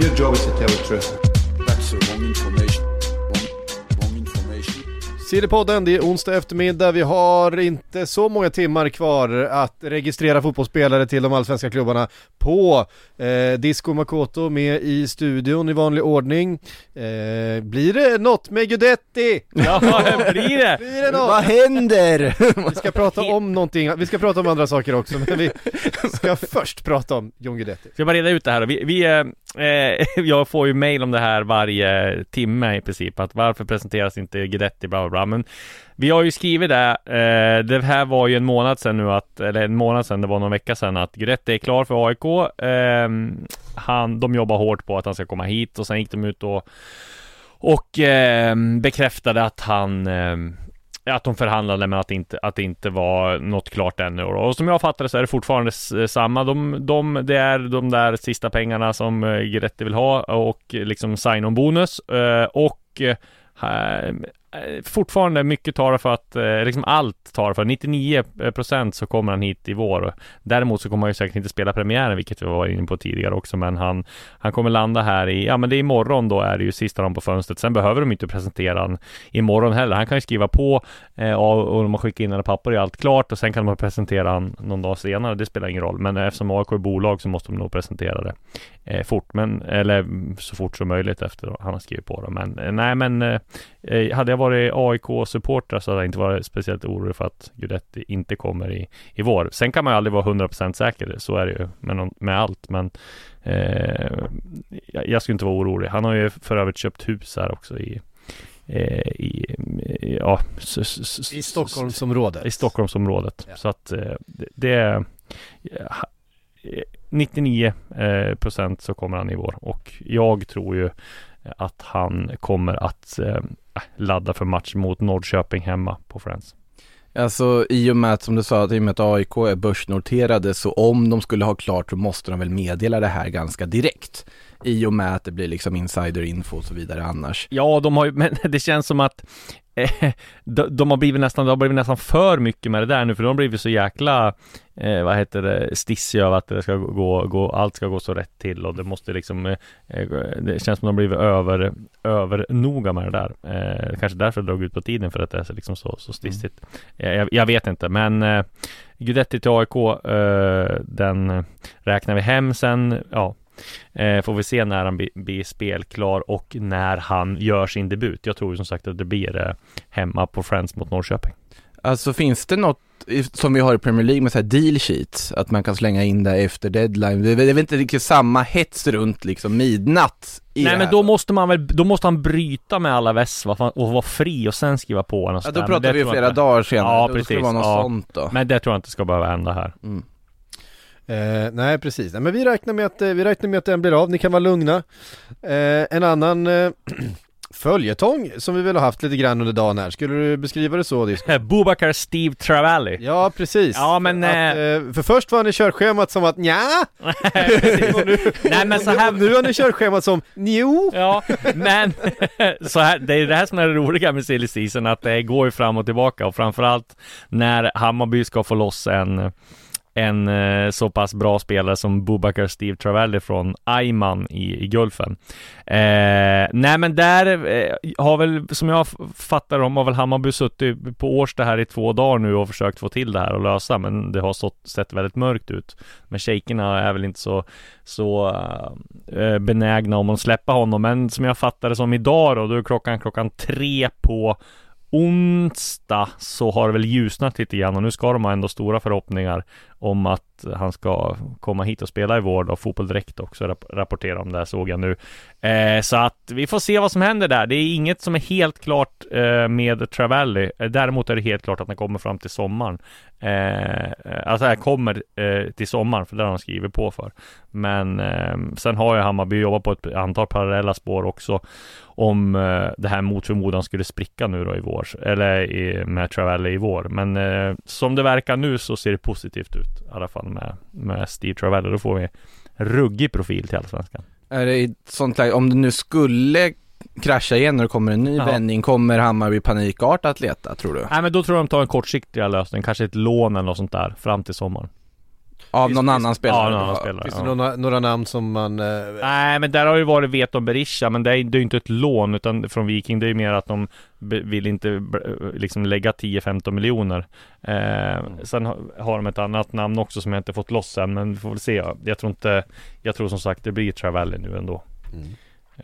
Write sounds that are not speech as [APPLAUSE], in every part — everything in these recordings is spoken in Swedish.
Your job is to tell the truth. That's the wrong information. Wrong, wrong information. CD-podden, det är onsdag eftermiddag. Vi har inte så många timmar kvar att registrera fotbollsspelare till de allsvenska klubbarna på eh, Disco Makoto med i studion i vanlig ordning. Eh, blir det något med Gudetti? [LAUGHS] Ja, blir det? Blir det något? Vad händer? Vi ska prata om någonting, vi ska prata om andra saker också, men vi ska först prata om John Guidetti. Ska jag bara reda ut det här då? Vi, vi eh, eh, [LAUGHS] jag får ju mail om det här varje timme i princip, att varför presenteras inte Guidetti, bla bla bla, men vi har ju skrivit det, eh, det här var ju en månad sedan nu att, eller en månad sedan, det var någon vecka sedan att Guidetti är klar för AIK. Eh, han, de jobbar hårt på att han ska komma hit och sen gick de ut och och eh, bekräftade att han eh, att de förhandlade men att det inte, att det inte var något klart ännu och som jag fattar det så är det fortfarande eh, samma. De, de, det är de där sista pengarna som eh, Gretti vill ha och eh, liksom sign-on-bonus och Eh, fortfarande mycket talar för att, eh, liksom allt talar för 99% så kommer han hit i vår. Däremot så kommer han ju säkert inte spela premiären, vilket vi var inne på tidigare också, men han, han kommer landa här i, ja men det är imorgon då är det ju sista dagen på fönstret. Sen behöver de inte presentera han imorgon heller. Han kan ju skriva på eh, och, och de har skickat in alla papper är allt klart och sen kan de presentera han någon dag senare. Det spelar ingen roll, men eftersom AIK är bolag så måste de nog presentera det eh, fort, men eller så fort som möjligt efter han har skrivit på det. Men eh, nej, men eh, eh hade jag varit AIK-supporter så hade jag inte varit speciellt orolig för att Guidetti inte kommer i, i vår. Sen kan man ju aldrig vara 100% säker, så är det ju med, någon, med allt, men eh, jag, jag skulle inte vara orolig. Han har ju för övrigt köpt hus här också i eh, i, ja, I Stockholmsområdet. i Stockholmsområdet. Ja. Så att eh, det, det är ja, 99 eh, procent så kommer han i vår och jag tror ju att han kommer att eh, ladda för match mot Norrköping hemma på Friends. Alltså i och med att som du sa, att i och med att AIK är börsnoterade så om de skulle ha klart så måste de väl meddela det här ganska direkt. I och med att det blir liksom insiderinfo och så vidare annars. Ja, de har ju, [LAUGHS] men det känns som att eh, de, de har blivit nästan, det har blivit nästan för mycket med det där nu, för de har blivit så jäkla, eh, vad heter det, stissiga av att det ska gå, gå, allt ska gå så rätt till och det måste liksom, eh, eh, det känns som de har blivit över, över noga med det där. Eh, kanske därför det drog ut på tiden för att det är liksom så, så stissigt. Eh, jag, jag vet inte, men eh, Guidetti till AIK, den räknar vi hem sen, ja, Eh, får vi se när han blir, blir spelklar och när han gör sin debut. Jag tror som sagt att det blir eh, hemma på Friends mot Norrköping. Alltså finns det något som vi har i Premier League med så här deal sheets, att man kan slänga in det efter deadline. Det är väl inte riktigt samma hets runt liksom midnatt Nej men då måste man väl, då måste han bryta med alla väss och vara fri och sen skriva på honom. Ja, då pratar vi ju flera dagar senare, Ja, då ska det precis. vara något ja. sånt då. Men det tror jag inte ska behöva hända här. Mm. Eh, nej precis, nej, men vi räknar med att, eh, vi räknar med att den blir av, ni kan vara lugna. Eh, en annan eh, [CLEARS THROAT] följetong som vi väl har haft lite grann under dagen här, skulle du beskriva det så Disco? [LAUGHS] Bubakar Steve Travalli. Ja precis. Ja, men, Att, eh, eh, för först var han i körschemat som att nja nu, [LAUGHS] Nej men så här, [LAUGHS] nu har ni körschemat som njo. Ja, men så här, det är det här som är det roliga med silly season, att det går ju fram och tillbaka och framförallt när Hammarby ska få loss en en eh, så pass bra spelare som Bubakar Steve Travelli från Ayman i, i Gulfen. Eh, nej men där eh, har väl, som jag fattar dem, har väl Hammarby suttit på Årsta här i två dagar nu och försökt få till det här och lösa, men det har stått, sett väldigt mörkt ut. Men shejkerna är väl inte så, så eh, eh benägna om att släppa honom, men som jag fattar det som idag då, då är klockan klockan tre på onsdag så har det väl ljusnat lite grann och nu ska de ha ändå stora förhoppningar om att han ska komma hit och spela i vår då, Fotboll Direkt också Rapportera rapporterar om det här såg jag nu. Eh, så att vi får se vad som händer där. Det är inget som är helt klart eh, med Travelli. Eh, däremot är det helt klart att han kommer fram till sommaren. Eh, alltså han kommer eh, till sommaren, för det har han skrivit på för. Men eh, sen har ju Hammarby jobbat på ett antal parallella spår också om eh, det här mot förmodan skulle spricka nu då i vår, eller i, med Travelli i vår. Men eh, som det verkar nu så ser det positivt ut, i alla fall med, med Steve Travelli. Då får vi ruggig profil till Allsvenskan. Är det i sånt läge, om det nu skulle krascha igen och det kommer en ny Ja. vändning, kommer Hammarby panikartat leta tror du? Nej men då tror jag de tar en kortsiktigare lösning, kanske ett lån eller något sånt där, fram till sommaren. Av Finns- någon finns- annan spelare? Ja, någon annan spelare. Finns det ja. några, några namn som man... Eh, Nej men där har ju varit Veton Berisha men det är, det är ju inte ett lån utan från Viking det är ju mer att de vill inte b- liksom lägga 10-15 miljoner eh, Sen har, har de ett annat namn också som jag inte fått loss än men vi får väl se Jag tror inte Jag tror som sagt det blir Travelli nu ändå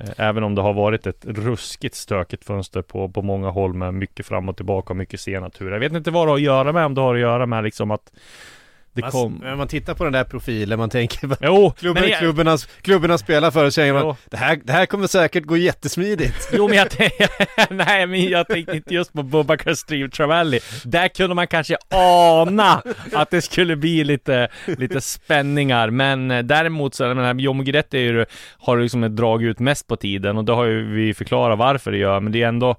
Eh, Även om det har varit ett ruskigt stökigt fönster på, på många håll med mycket fram och tillbaka och mycket sena turer. Jag vet inte vad det har att göra med, om det har att göra med liksom att det man, kom... När man tittar på den där profilen, man tänker Jo, klubben, men jag- klubbarna, klubbarna spelar för och säger man Jo. det här, det här kommer säkert gå jättesmidigt. Jo men jag tänkte, [LAUGHS] nej men jag tänkte inte just på Bubakar Steve Travelli Där kunde man kanske ana att det skulle bli lite, lite spänningar Men eh, däremot så, jag menar, Jomo Guidetti är ju, har liksom dragit ut mest på tiden och det har ju vi förklarat varför det gör Men det är ändå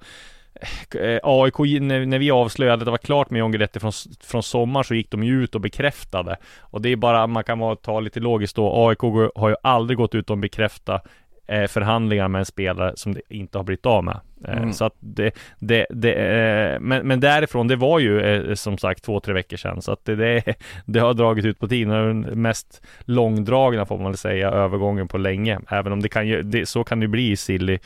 Eh, AIK, när, vi avslöjade att det var klart med John Guidetti från, från sommar så gick de ju ut och bekräftade. Och det är bara, man kan vara, ta lite logiskt då. AIK har ju aldrig gått ut och bekräftat eh, förhandlingar med en spelare som det inte har blivit av med. Eh, Mm. Så att det, det, det eh, men, men därifrån, det var ju eh, som sagt två, tre veckor sedan. Så att det, det, [LAUGHS] det har dragit ut på tiden. Den mest långdragna får man väl säga, övergången på länge. Även om det kan ju, det, så kan det bli i silly,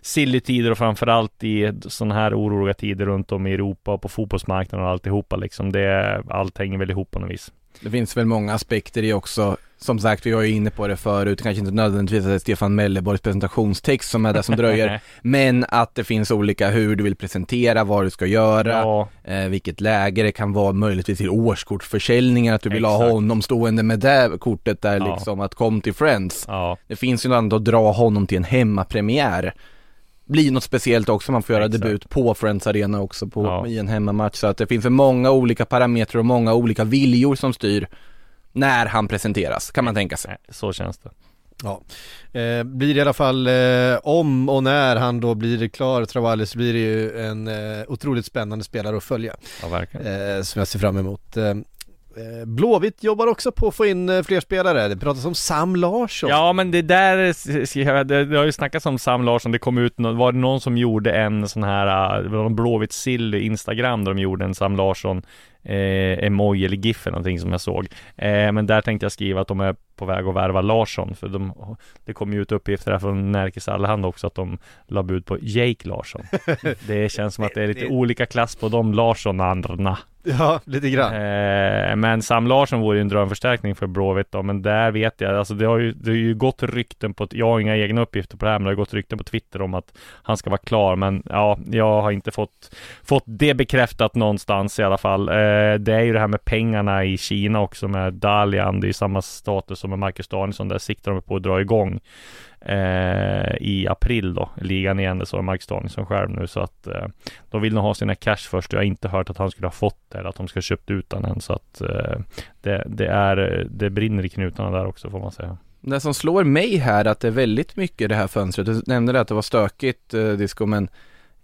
silly tider och framförallt i sådana här oroliga tider runt om i Europa och på fotbollsmarknaden och alltihopa liksom. Det, allt hänger väl ihop på något vis. Det finns väl många aspekter i också. Som sagt, vi var ju inne på det förut, kanske inte nödvändigtvis att det är Stefan Melleborgs presentationstext som är det som dröjer. [LAUGHS] men att det finns olika hur du vill presentera, vad du ska göra, Ja, eh, vilket läge det kan vara möjligtvis till årskortförsäljningar, att du vill ha Exakt. honom stående med det kortet där Ja. liksom, att kom till Friends. ja. Det finns ju något annat att dra honom till en hemmapremiär. Blir något speciellt också, man får göra Exakt. debut på Friends Arena också på, Ja. i en hemmamatch. Så att det finns för många olika parametrar och många olika viljor som styr när han presenteras, kan man tänka sig. Så känns det. Ja. Eh, blir det i alla fall, eh, om och när han då blir klar, Travalli, så blir det ju en eh, otroligt spännande spelare att följa. Ja, verkligen. Eh, som jag ser fram emot. Eh, Blåvitt jobbar också på att få in eh, fler spelare. Det pratas om Sam Larsson. Ja men det där, det, det har ju snackats om Sam Larsson, det kom ut, var det någon som gjorde en sån här, eh, det var någon Blåvitt sill Instagram där de gjorde en Sam Larsson eh, emoji eller GIF eller någonting som jag såg. Eh, men där tänkte jag skriva att de är på väg att värva Larsson, för de, det kom ju ut uppgifter här från Närkes Allehanda också att de la bud på Jake Larsson. [LAUGHS] det känns som att det är lite olika klass på de Larsson-andra. Ja, lite grann. Eh, men Sam Larsson vore ju en drömförstärkning för Blåvitt då, men där vet jag, alltså det har ju, det har ju gått rykten på, jag har inga egna uppgifter på det här, men det har gått rykten på Twitter om att han ska vara klar, men ja, jag har inte fått, fått det bekräftat någonstans i alla fall. Eh, Eh, det är ju det här med pengarna i Kina också med Dalian, det är samma status som med Marcus Danielsson, där siktar de på att dra igång eh, i april då, ligan igen, det sa Marcus Danielsson själv nu, så att eh, de vill nog ha sina cash först. Jag har inte hört att han skulle ha fått det eller att de ska ha köpt ut den än. Så att eh, det, det, är, det brinner i knutarna där också får man säga. Det som slår mig här att det är väldigt mycket det här fönstret, du nämnde det att det var stökigt eh, Disco, men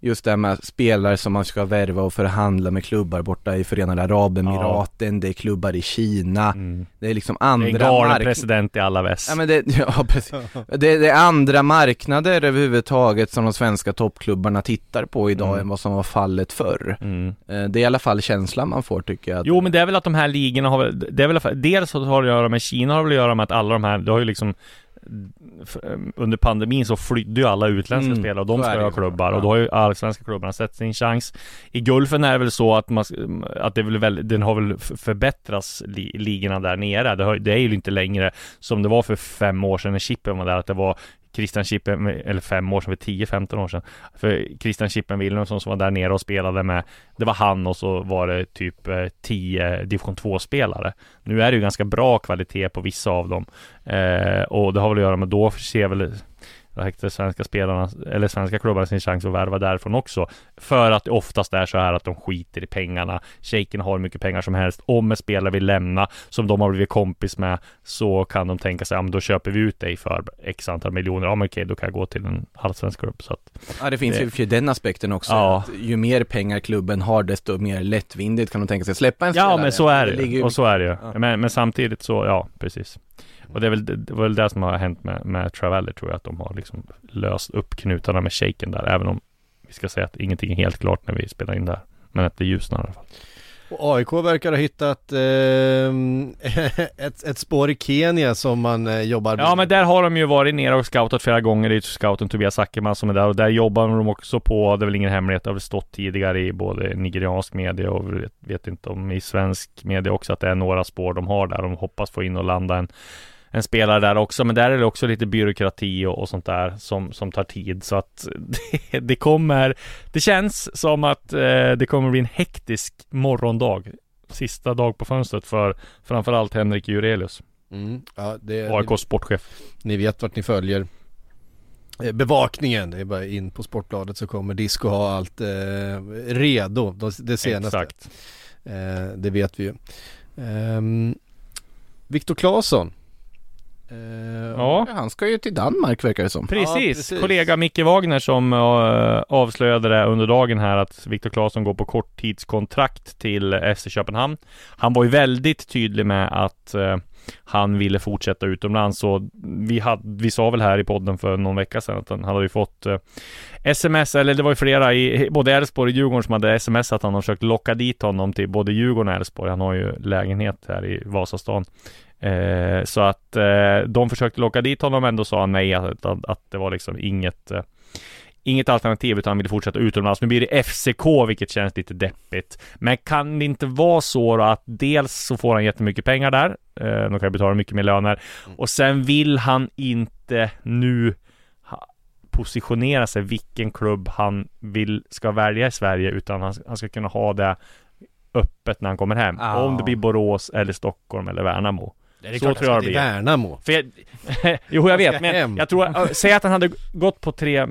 just det här med spelare som man ska värva och förhandla med klubbar borta i Förenade Arabemiraten, det är klubbar i Kina, Mm. det är liksom Det är en andra mark- president i alla väst. Ja men det, [LAUGHS] ja precis. Det, det är andra marknader överhuvudtaget som de svenska toppklubbarna tittar på idag Mm. än vad som var fallet förr. Mm. Eh, Det är i alla fall känslan man får tycker jag. Jo men det är väl att de här ligorna har väl, det är väl, dels har det att göra med Kina har väl att göra med att alla de här, det har ju liksom under pandemin så flydde ju alla utländska Mm, spelare och de ska ju ha klubbar Ja. och då har ju allsvenska klubbarna sett sin chans I Gulfen är det väl så att man, att det väl, väl den har väl förbättrats li, ligorna där nere det, har, det är ju inte längre som det var för fem år sedan när Chippen var där att det var Christian Chippen, eller fem år sedan, för 10-15 år sedan. För Christian Chippen Wilhelmsson som var där nere och spelade med, det var han och så var det typ eh, 10 division 2-spelare. Nu är det ju ganska bra kvalitet på vissa av dem. Eh, och det har väl att göra med, då ser väl de svenska spelarna, eller svenska klubbarna sin chans att värva därifrån också. För att det oftast är så här att de skiter i pengarna. Shejken har hur mycket pengar som helst. Om en spelare vill lämna, som de har blivit kompis med, så kan de tänka sig, ja men då köper vi ut dig för x antal miljoner. Ja men okej, då kan jag gå till en allsvensk klubb. Så att Ja det finns det- ju den aspekten också. Ja. Att ju mer pengar klubben har desto mer lättvindigt kan de tänka sig släppa en Ja spelare. men så är det, ju. ju och så är det ju. Ja. Men, men samtidigt så, ja precis. Och det är väl det, var väl det som har hänt med, med Traveller tror jag, att de har liksom löst upp knutarna med shaken där, även om vi ska säga att ingenting är helt klart när vi spelar in där. Men att det ljusnar i alla fall. Och AIK verkar ha hittat ehm, [LAUGHS] ett, ett spår i Kenya som man eh, jobbar Ja men där har de ju varit nere och scoutat flera gånger. Det är ju scouten Tobias Ackerman som är där och där jobbar de också på, det är väl ingen hemlighet, det har väl stått tidigare i både nigeriansk media och vet, vet inte om i svensk media också att det är några spår de har där. De hoppas få in och landa en en spelare där också, men där är det också lite byråkrati och, och sånt där som, som tar tid så att [LAUGHS] det, det kommer Det känns som att eh, det kommer bli en hektisk morgondag Sista dag på fönstret för framförallt Henrik Jurelius Mm, ja, det, AIKs sportchef Ni vet vart ni följer eh, bevakningen. Det är bara in på Sportbladet så kommer Disco ha allt eh, redo. de- Det senaste. Exakt Eh, det vet vi ju. Ehm, Viktor Claesson. Eh, Ja, Han ska ju till Danmark verkar det som. precis. precis. Kollega Micke Wagner som uh, avslöjade det under dagen här att Viktor Claesson går på korttidskontrakt till FC Köpenhamn. Han var ju väldigt tydlig med att eh, han ville fortsätta utomlands och vi, hade, vi sa väl här i podden för någon vecka sedan att han hade ju fått eh, sms, eller det var ju flera i både Elfsborg och Djurgården som hade sms att han har försökt locka dit honom till både Djurgården och Elfsborg. Han har ju lägenhet här i Vasastan. Eh, så att eh, de försökte locka dit honom, ändå sa han nej, att, att, att det var liksom inget eh, Inget alternativ utan han ville fortsätta utomlands. Nu blir det FCK vilket känns lite deppigt. Men kan det inte vara så då att dels så får han jättemycket pengar där. Eh, de kan ju betala mycket mer löner. Och sen vill han inte nu positionera sig vilken klubb han vill ska välja i Sverige utan han, han ska kunna ha det öppet när han kommer hem. Ah. Om det blir Borås eller Stockholm eller Värnamo. Det är så klart tror jag det blir. är Värnamo. För jag, [LAUGHS] jo, jag vet, men hem. jag tror, äh, säg att han hade gått på tre,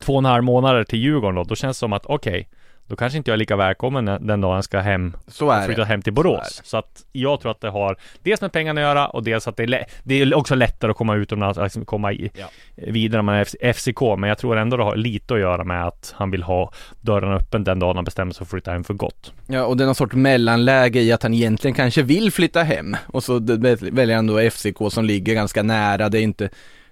två och en halv månader till Djurgården då, då känns det som att okej, då kanske inte jag är lika välkommen den dagen han ska hem, Så är flytta det. hem till Så Borås. Så att jag tror att det har dels med pengarna att göra och dels att det är, lä- det är också lättare att komma utomlands, alltså komma i, Ja. vidare med FCK, men jag tror ändå det har lite att göra med att han vill ha dörren öppen den dagen han bestämmer sig för att flytta hem för gott. Ja, och det är någon sorts mellanläge i att han egentligen kanske vill flytta hem. Och så väljer han då FCK som ligger ganska nära. Det är inte,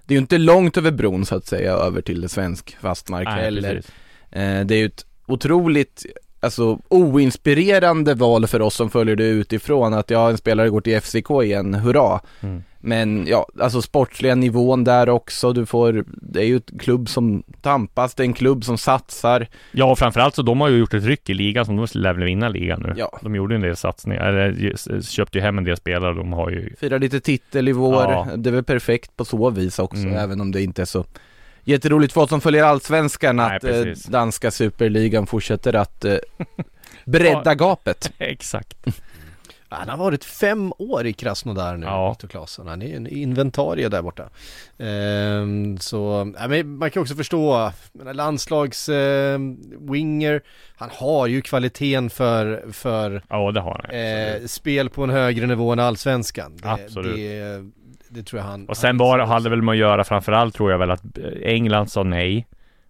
det är ju inte långt över bron så att säga över till svensk fastmark Nej, heller. precis. Eh, det är ju ett otroligt, alltså oinspirerande val för oss som följer det utifrån att ja, en spelare går till FCK igen, hurra. Mm. Men ja, alltså sportsliga nivån där också, du får, det är ju ett klubb som tampas, det är en klubb som satsar. Ja, och framförallt så de har ju gjort ett ryck i ligan som de lär väl vinna ligan nu. Ja. De gjorde en del satsningar, eller köpte ju hem en del spelare, de har ju Firar lite titel i vår, Ja. det är väl perfekt på så vis också, Mm. även om det inte är så jätteroligt för oss som följer allsvenskan Nej, att eh, precis. danska superligan fortsätter att eh, [LAUGHS] bredda gapet. [LAUGHS] Exakt. Han har varit fem år i Krasnodar nu, Ja. Viktor Claesson. Han är en inventarie där borta. Ehm, så, ja, men man kan också förstå, landslags eh, winger, han har ju kvaliteten för, för Ja, det har han. eh, spel på en högre nivå än allsvenskan. Det, Absolut. Det, det tror jag han... Och sen bara hade väl med att göra framförallt tror jag väl att England sa nej.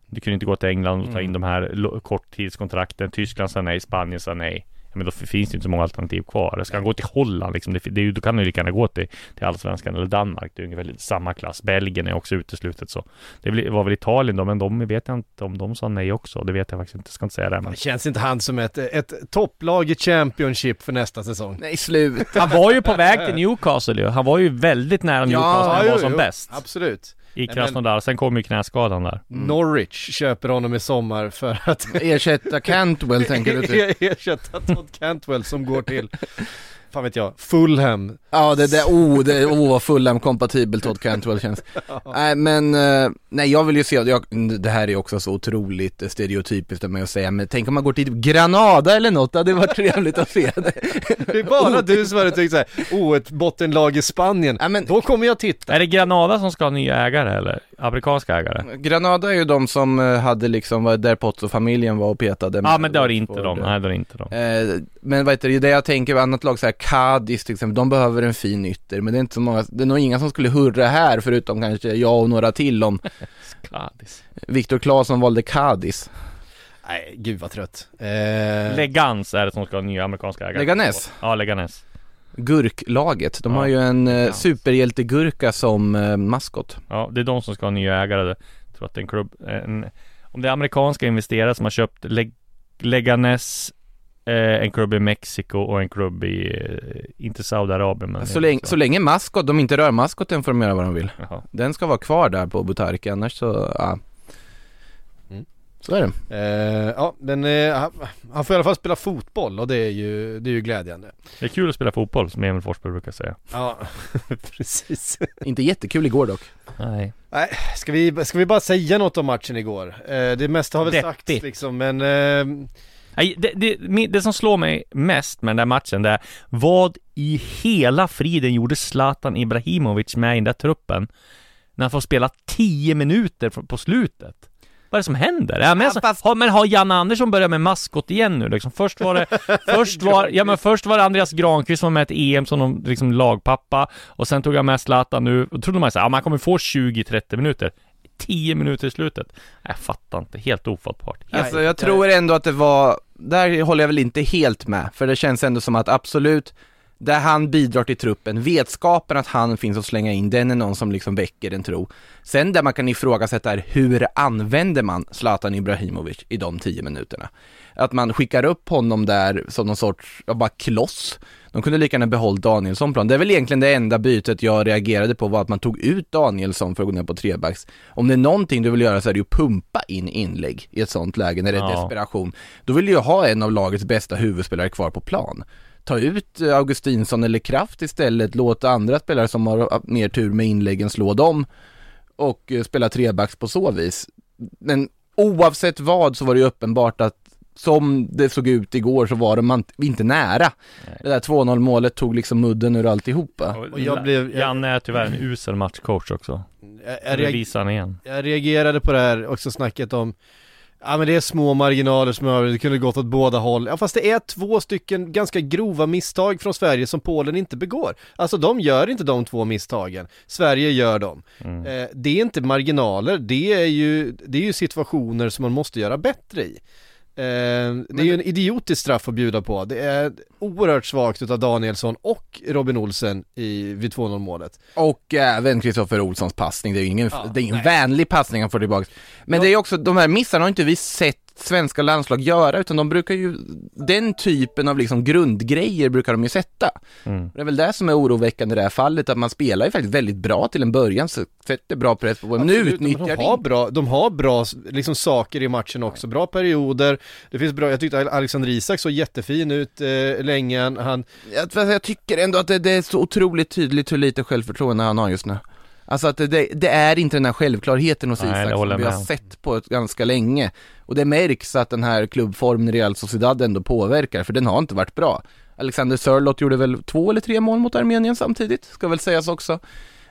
Du kunde inte gå till England och ta in de här korttidskontrakten. Tyskland sa nej, Spanien sa nej. Ja, men då finns det inte så många alternativ kvar. Ska han gå till Holland liksom, det, det, då kan han ju lika gärna gå till, till Allsvenskan eller Danmark. Det är ungefär samma klass. Belgien är också uteslutet så. Det var väl Italien då, men de vet jag inte om de sa nej också. Det vet jag faktiskt inte, ska inte säga det. Men... Det känns inte han som ett, ett topplag i Championship för nästa säsong. Nej, slut. Han var ju på väg till Newcastle ju. Han var ju väldigt nära Newcastle när han jo, var som jo, bäst. Absolut. I men- Krasnodar. Sen kom ju knäskadan där. Norwich köper honom i sommar för att Ersätta Cantwell tänker du typ. [LAUGHS] ersätta Todd Cantwell som går till fan vet jag, Fulham. Ja det där, oh, det, oh vad Fulham kompatibel Todd Cantwell känns. [LAUGHS] Nej men, eh, nej jag vill ju se, jag, det här är också så otroligt stereotypiskt av mig att säga, men tänk om man går till Granada eller något, det hade varit trevligt att se det. [LAUGHS] Det är bara du som hade tyckt såhär, oh ett bottenlag i Spanien, Ja, men- då kommer jag titta. Är det Granada som ska ha nya ägare eller? Amerikanska ägare? Granada är ju de som eh, hade liksom, var där Pozzo-familjen var och petade. Ja men det har inte de, nej det har inte de. Eh, men vad heter det, det jag tänker, annat lag såhär, Cadiz till exempel, de behöver en fin ytter, men det är inte så många, det är nog inga som skulle hurra här förutom kanske jag och några till om [LAUGHS] Cadiz. Viktor Claesson valde Cadiz. Nej, gud vad trött. Eh, Legans är det som ska ha nya amerikanska ägare. Leganes, Ja, Leganes. Gurklaget, de Ja, har ju en eh, superhjältegurka som eh, maskot. Ja, det är de som ska ha nya ägare. Jag tror att det är en klubb, en, om det är amerikanska investerare som har köpt Leg, Leganes, eh, en klubb i Mexiko och en klubb i, eh, inte Saudiarabien men Så länge, så länge maskot, de inte rör maskoten får de göra vad de vill. Jaha. Den ska vara kvar där på Butarque, annars så, ja. Mm. Så är det. eh, ja, men eh, han, han får i alla fall spela fotboll och det är ju, det är ju glädjande. Det är kul att spela fotboll som Emil Forsberg brukar säga. Ja, [LAUGHS] precis. Inte jättekul igår dock. Nej. Nej, ska vi, ska vi bara säga något om matchen igår? Eh, det mesta har väl Deppigt. sagts liksom, men eh, det, det, det som slår mig mest med den där matchen det är Vad i hela friden gjorde Zlatan Ibrahimovic med i den där truppen? När han får spela 10 minuter på- slutet Vad är det som händer? Ja, men, alltså, har, men har Janne Andersson börjat med maskot igen nu liksom? Först var det, [LAUGHS] först var, ja men först var det Andreas Granqvist som var med i EM som någon, liksom lagpappa Och sen tog jag med Zlatan nu, och trodde man såhär, ja man kommer få 20-30 minuter 10 minuter i slutet. Jag fattar inte, helt ofattbart. Helt Alltså jag tror ändå att det var, där håller jag väl inte helt med, för det känns ändå som att absolut, där han bidrar till truppen, vetskapen att han finns att slänga in, den är någon som liksom väcker en tro. Sen där man kan ifrågasätta är, hur använder man Zlatan Ibrahimovic i de tio minuterna? Att man skickar upp honom där som någon sorts, ja, bara kloss. De kunde lika gärna behållit Danielsson plan. Det är väl egentligen det enda bytet jag reagerade på var att man tog ut Danielsson för att gå ner på trebacks. Om det är någonting du vill göra så är det ju pumpa in inlägg i ett sånt läge när det är Ja. desperation. Då vill du ju ha en av lagets bästa huvudspelare kvar på plan. Ta ut Augustinsson eller Kraft istället, låt andra spelare som har mer tur med inläggen slå dem och eh, spela trebacks på så vis. Men oavsett vad så var det ju uppenbart att som det såg ut igår så var de inte- nära. Det där 2-0 målet tog liksom mudden ur alltihopa. Och jag blev- jag- Janne är tyvärr en usel matchcoach också jag, jag, reag- igen jag reagerade på det här också snacket om Ja men det är små marginaler som över, det kunde gått åt båda håll. Ja fast det är två stycken ganska grova misstag från Sverige som Polen inte begår. Alltså de gör inte de två misstagen. Sverige gör dem. Mm. Eh, det är inte marginaler, det är ju, det är ju situationer som man måste göra bättre i. Eh, det är ju en idiotisk straff att bjuda på. Det är oerhört svagt utav Danielsson och Robin Olsen i, vid 2-0 målet. Och även Kristoffer Olssons passning, det är ju ingen, Ja, det är ingen nej. vänlig passning han får tillbaka. Men Ja. det är också, de här missarna har inte vi sett svenska landslag göra, utan de brukar ju, den typen av liksom grundgrejer brukar de ju sätta. Mm. Det är väl det som är oroväckande i det här fallet, att man spelar ju faktiskt väldigt bra till en början, så sätter bra press på men nu utnyttjar de det har inte. bra, de har bra liksom, saker i matchen också, bra perioder, det finns bra, jag tyckte Alexander Isak såg jättefin ut eh, länge, han, Jag, jag tycker ändå att det, det är så otroligt tydligt hur lite självförtroende han har just nu. Alltså att det, det, är inte den här självklarheten hos Isak som vi har sett på ett ganska länge. Och det märks att den här klubbformen i Real Sociedad ändå påverkar, för den har inte varit bra. Alexander Sörlott gjorde väl två eller tre mål mot Armenien samtidigt, ska väl sägas också.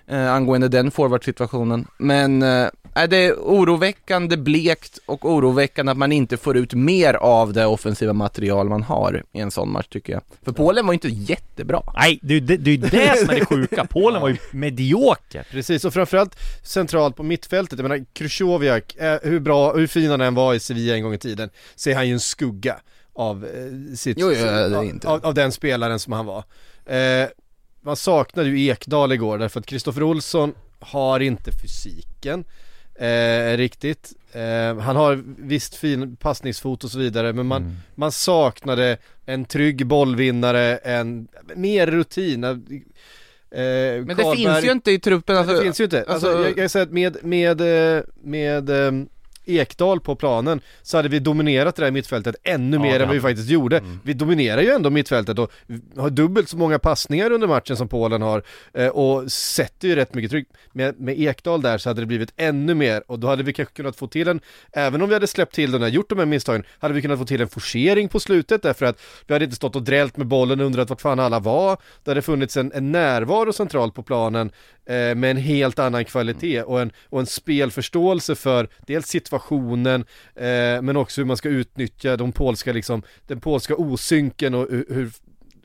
Eh, angående den forwardsituationen. Men eh, är det är oroväckande blekt och oroväckande att man inte får ut mer av det offensiva material man har i en sån match tycker jag. För Polen var ju inte jättebra. Nej, det är ju det, det, är det som är det sjuka. [LAUGHS] Polen var ju medioker. Precis, och framförallt centralt på mittfältet, jag menar Krychowiak, eh, hur bra, hur fin han än var i Sevilla en gång i tiden, så är han ju en skugga av eh, sitt, Jo, jo, av, av, av den spelaren som han var. Eh, man saknade ju Ekdal igår därför att Kristoffer Olsson har inte fysiken eh, riktigt. Eh, han har visst fin passningsfot och så vidare men man, Mm. man saknade en trygg bollvinnare, en, mer rutin. Eh, Men det finns ju inte i truppen, alltså, det finns ju inte. Alltså, alltså- jag, jag säger att med, med, eh, med eh, Ekdal på planen så hade vi dominerat det där mittfältet ännu Ja, mer än vad vi faktiskt gjorde. Mm. Vi dominerar ju ändå mittfältet och har dubbelt så många passningar under matchen som Polen har eh, och sätter ju rätt mycket tryck. Med, med Ekdal där så hade det blivit ännu mer och då hade vi kanske kunnat få till en, även om vi hade släppt till den här, gjort de här misstagen, hade vi kunnat få till en forcering på slutet därför att vi hade inte stått och drällt med bollen och undrat vart fan alla var. Det hade funnits en, en närvaro centralt på planen med en helt annan kvalitet och en, och en spelförståelse för dels situationen eh, men också hur man ska utnyttja de polska liksom, den polska osynken och hur, hur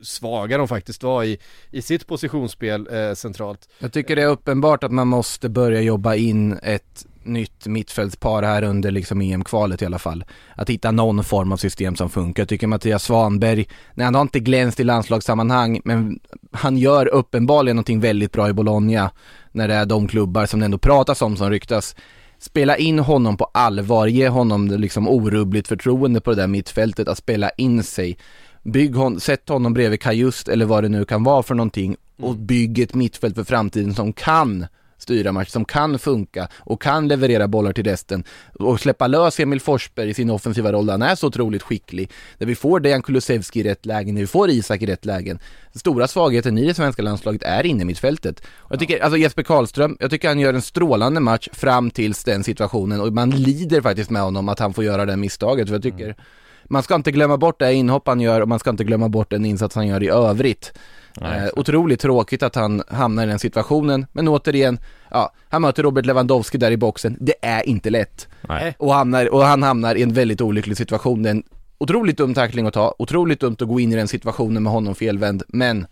svaga de faktiskt var i, i sitt positionsspel eh, centralt. Jag tycker det är uppenbart att man måste börja jobba in ett nytt mittfältspar här under liksom EM-kvalet i alla fall. Att hitta någon form av system som funkar. Jag tycker Mattias Svanberg, nej han har inte glänst i landslagssammanhang, men han gör uppenbarligen någonting väldigt bra i Bologna när det är de klubbar som det ändå pratas om som ryktas. Spela in honom på allvar, ge honom liksom orubbligt förtroende på det där mittfältet att spela in sig. Bygg hon, sätt honom bredvid Kajust eller vad det nu kan vara för någonting och bygg ett mittfält för framtiden som kan styra match, som kan funka och kan leverera bollar till resten och släppa lös Emil Forsberg i sin offensiva roll han är så otroligt skicklig. Där vi får Dejan Kulusevski i rätt lägen, när vi får Isak i rätt lägen. Den stora svagheten i det svenska landslaget är inne mittfältet. Och jag tycker, alltså Jesper Karlström, jag tycker han gör en strålande match fram tills den situationen och man lider faktiskt med honom att han får göra det misstaget för jag tycker man ska inte glömma bort det inhopp han gör och man ska inte glömma bort den insats han gör i övrigt. Nej, Eh, otroligt tråkigt att han hamnar i den situationen, men återigen, ja, han möter Robert Lewandowski där i boxen, det är inte lätt. Nej. Och, hamnar, och han hamnar i en väldigt olycklig situation, det är en otroligt dum tackling att ta, otroligt dumt att gå in i den situationen med honom felvänd, men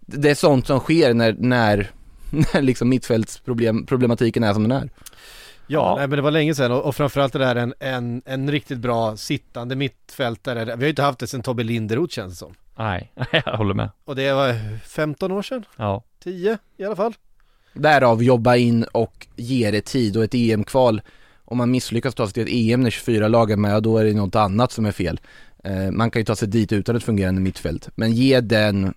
det är sånt som sker när, när, [LAUGHS] när liksom mittfältsproblematiken är som den är. Ja, Ja. Nej, men det var länge sedan och, och framförallt det där en, en, en riktigt bra sittande mittfältare. Vi har ju inte haft det sedan Tobbe Linderoth känns det som. Nej, [LAUGHS] jag håller med. Och det var 15 år sedan, Ja. 10 i alla fall. Därav jobba in och ge det tid och ett EM-kval Om man misslyckas ta sig till ett EM när 24 lag är med, då är det något annat som är fel eh, Man kan ju ta sig dit utan ett fungerande mittfält Men ge den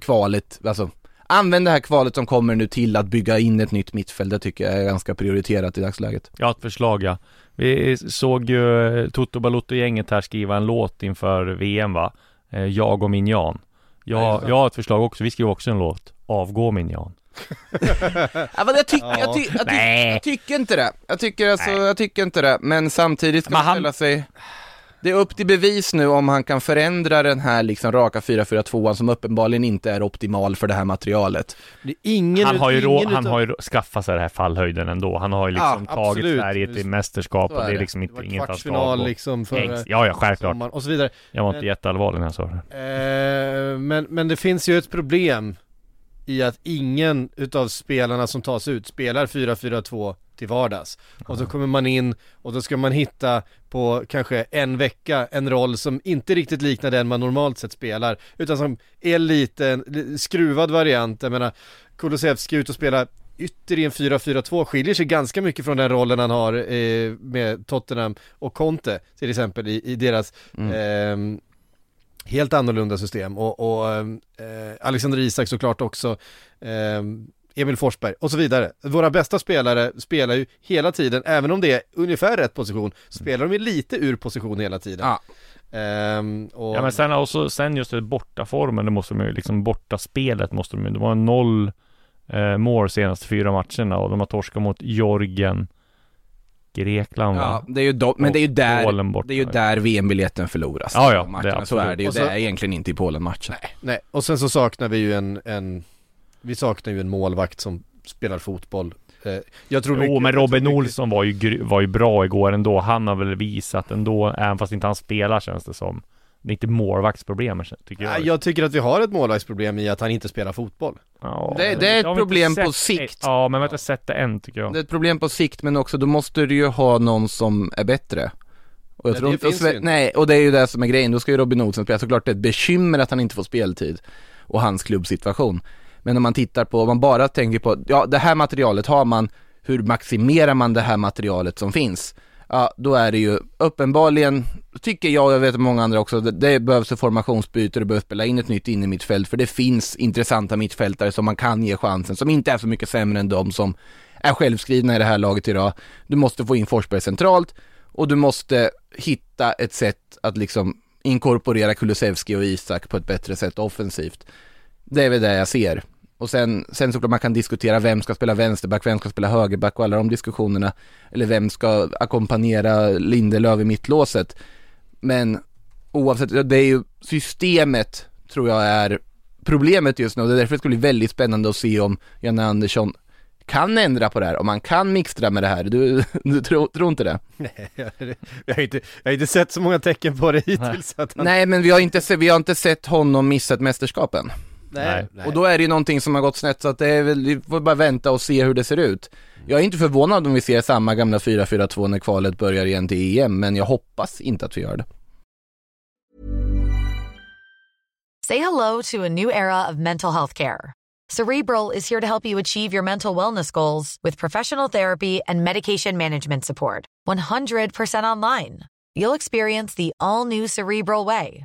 kvalet, alltså Använd det här kvalet som kommer nu till att bygga in ett nytt mittfält, det tycker jag är ganska prioriterat i dagsläget har ett förslag ja. Vi såg ju eh, Toto Balotto-gänget här skriva en låt inför VM va? Eh, Jag och min Jan. Jag, jag har ett förslag också, vi skriver också en låt. Avgå min Jan. [LAUGHS] Ja men jag, tyck, jag, ty, jag, ty, Nej. jag tycker inte det, jag tycker alltså, jag tycker inte det, men samtidigt ska Men man ställa sig Det är upp till bevis nu om han kan förändra den här liksom raka 4-4-2an som uppenbarligen inte är optimal för det här materialet Det är ingen Han har ju, rå, han utav- har ju skaffat sig den här fallhöjden ändå. Han har ju liksom Ja, tagit absolut. Sverige till mästerskap och det är liksom Det inte inget han ska liksom Ex- Ja, ja, självklart. och så vidare. Jag var inte Men- jätteallvarlig när jag sa det. Eh, men, men det finns ju ett problem i att ingen utav spelarna som tas ut spelar 4-4-2 till vardags. Och så kommer man in och då ska man hitta på kanske en vecka en roll som inte riktigt liknar den man normalt sett spelar utan som är lite en skruvad variant. Jag menar Kulusevski ut och spela ytter i en 4-4-2 skiljer sig ganska mycket från den rollen han har eh, med Tottenham och Conte till exempel i, i deras ehm, helt annorlunda system och, och eh, Alexander Isak såklart också, eh, Emil Forsberg och så vidare. Våra bästa spelare spelar ju hela tiden, även om det är ungefär rätt position, spelar de ju lite ur position hela tiden. Ja. Ehm, och, Ja men sen också, sen just det bortaformen, det måste de ju liksom, borta spelet måste de ju, det var noll eh, mål senaste fyra matcherna och de har torskat mot Georgien, Grekland? Ja, det är ju do, men det är ju där, det är ju där VM-biljetten förloras Ja, ja, Matcherna, det är så är det ju, Och så- det är egentligen inte i Polen-matchen Nej, och sen så saknar vi ju en, en vi saknar ju en målvakt som spelar fotboll. Eh, jag tror Jo mycket- men jag tror Robin mycket- Olsson var ju, gry- var ju bra igår ändå. Han har väl visat ändå, även fast inte han spelar känns det som. Det är inte målvaktsproblem tycker jag. Ja, jag tycker att vi har ett målvaktsproblem i att han inte spelar fotboll. Ja, Det- det är ett problem på sikt. Ja, men vi har inte sett det än tycker jag. Det är ett problem på sikt men också då måste du ju ha någon som är bättre och jag Nej, tror det inte, och Sve- inte. nej och det är ju det som är grejen, då ska ju Robin Olsen spela, såklart det är ett bekymmer att han inte får speltid och hans klubbsituation Men om man tittar på, om man bara tänker på, ja det här materialet har man, hur maximerar man det här materialet som finns? Ja, då är det ju uppenbarligen, tycker jag och jag vet många andra också, det, det behövs ett formationsbyte, det behövs spela in ett nytt in i mittfält för det finns intressanta mittfältare som man kan ge chansen, som inte är så mycket sämre än de som är självskrivna i det här laget idag. Du måste få in Forsberg centralt och du måste hitta ett sätt att liksom inkorporera Kulusevski och Isak på ett bättre sätt offensivt. Det är väl det jag ser. Och sen, sen såklart man kan diskutera vem ska spela vänsterback, vem ska spela högerback och alla de diskussionerna. Eller vem ska ackompanjera Lindelöf i mittlåset. Men oavsett, det är ju systemet tror jag är problemet just nu det är därför det ska bli väldigt spännande att se om Janne Andersson kan ändra på det här, om man kan mixtra med det här. Du, [LAUGHS] du tror, tror inte det? Nej, jag, jag, har inte, jag har inte sett så många tecken på det hittills. Att han, Nej, men vi har inte, vi har inte sett honom missa ett mästerskapen. Nej, nej. Och då är det ju någonting som har gått snett så att det är väl, vi får bara vänta och se hur det ser ut. Jag är inte förvånad om vi ser samma gamla 4-4-2 när kvalet börjar igen till EM, men jag hoppas inte att vi gör det. Say hello to a new era of mental health care. Cerebral is here to help you achieve your mental wellness goals with professional therapy and medication management support. 100% online. You'll experience the all new Cerebral Way,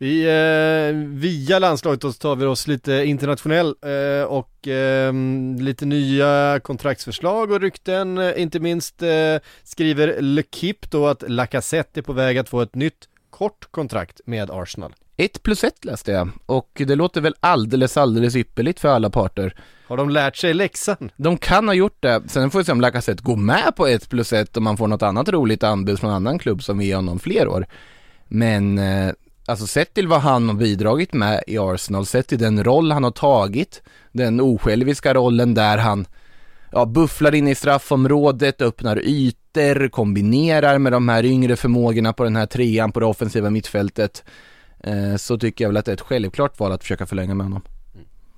Vi, eh, via landslaget då så tar vi oss lite internationell eh, och eh, lite nya kontraktsförslag och rykten. Inte minst eh, skriver L'Equipe då att Lacazette är på väg att få ett nytt kort kontrakt med Arsenal. Ett plus ett läste jag och det låter väl alldeles, alldeles ypperligt för alla parter. Har de lärt sig läxan? De kan ha gjort det, sen får vi se om Lacazette går med på ett plus ett om man får något annat roligt anbud från annan klubb som ger honom fler år. Men eh, alltså sett till vad han har bidragit med i Arsenal, sett till den roll han har tagit, den osjälviska rollen där han ja, bufflar in i straffområdet, öppnar ytor, kombinerar med de här yngre förmågorna på den här trean på det offensiva mittfältet. Eh, så tycker jag väl att det är ett självklart val att försöka förlänga med honom.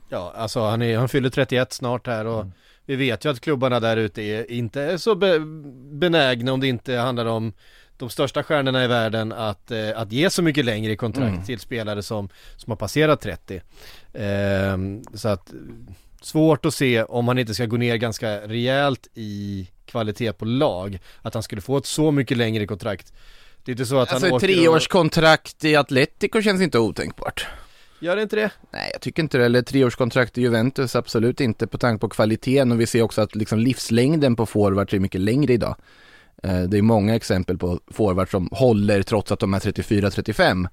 Ja, alltså han, är, han fyller 31 snart här och Mm. vi vet ju att klubbarna där ute är inte så be, benägna om det inte handlar om de största stjärnorna i världen att, eh, att ge så mycket längre i kontrakt Mm. till spelare som, som har passerat 30. Ehm, så att svårt att se om han inte ska gå ner ganska rejält i kvalitet på lag, att han skulle få ett så mycket längre kontrakt. Det är inte så att Alltså han åker treårskontrakt i Atletico känns inte otänkbart. och... Gör det inte det? Nej, jag tycker inte det. Eller treårskontrakt i Juventus, absolut inte på tanke på kvaliteten och vi ser också att liksom livslängden på forwards är mycket längre idag. Eh, Det är många exempel på forwards som håller trots att de är 34-35.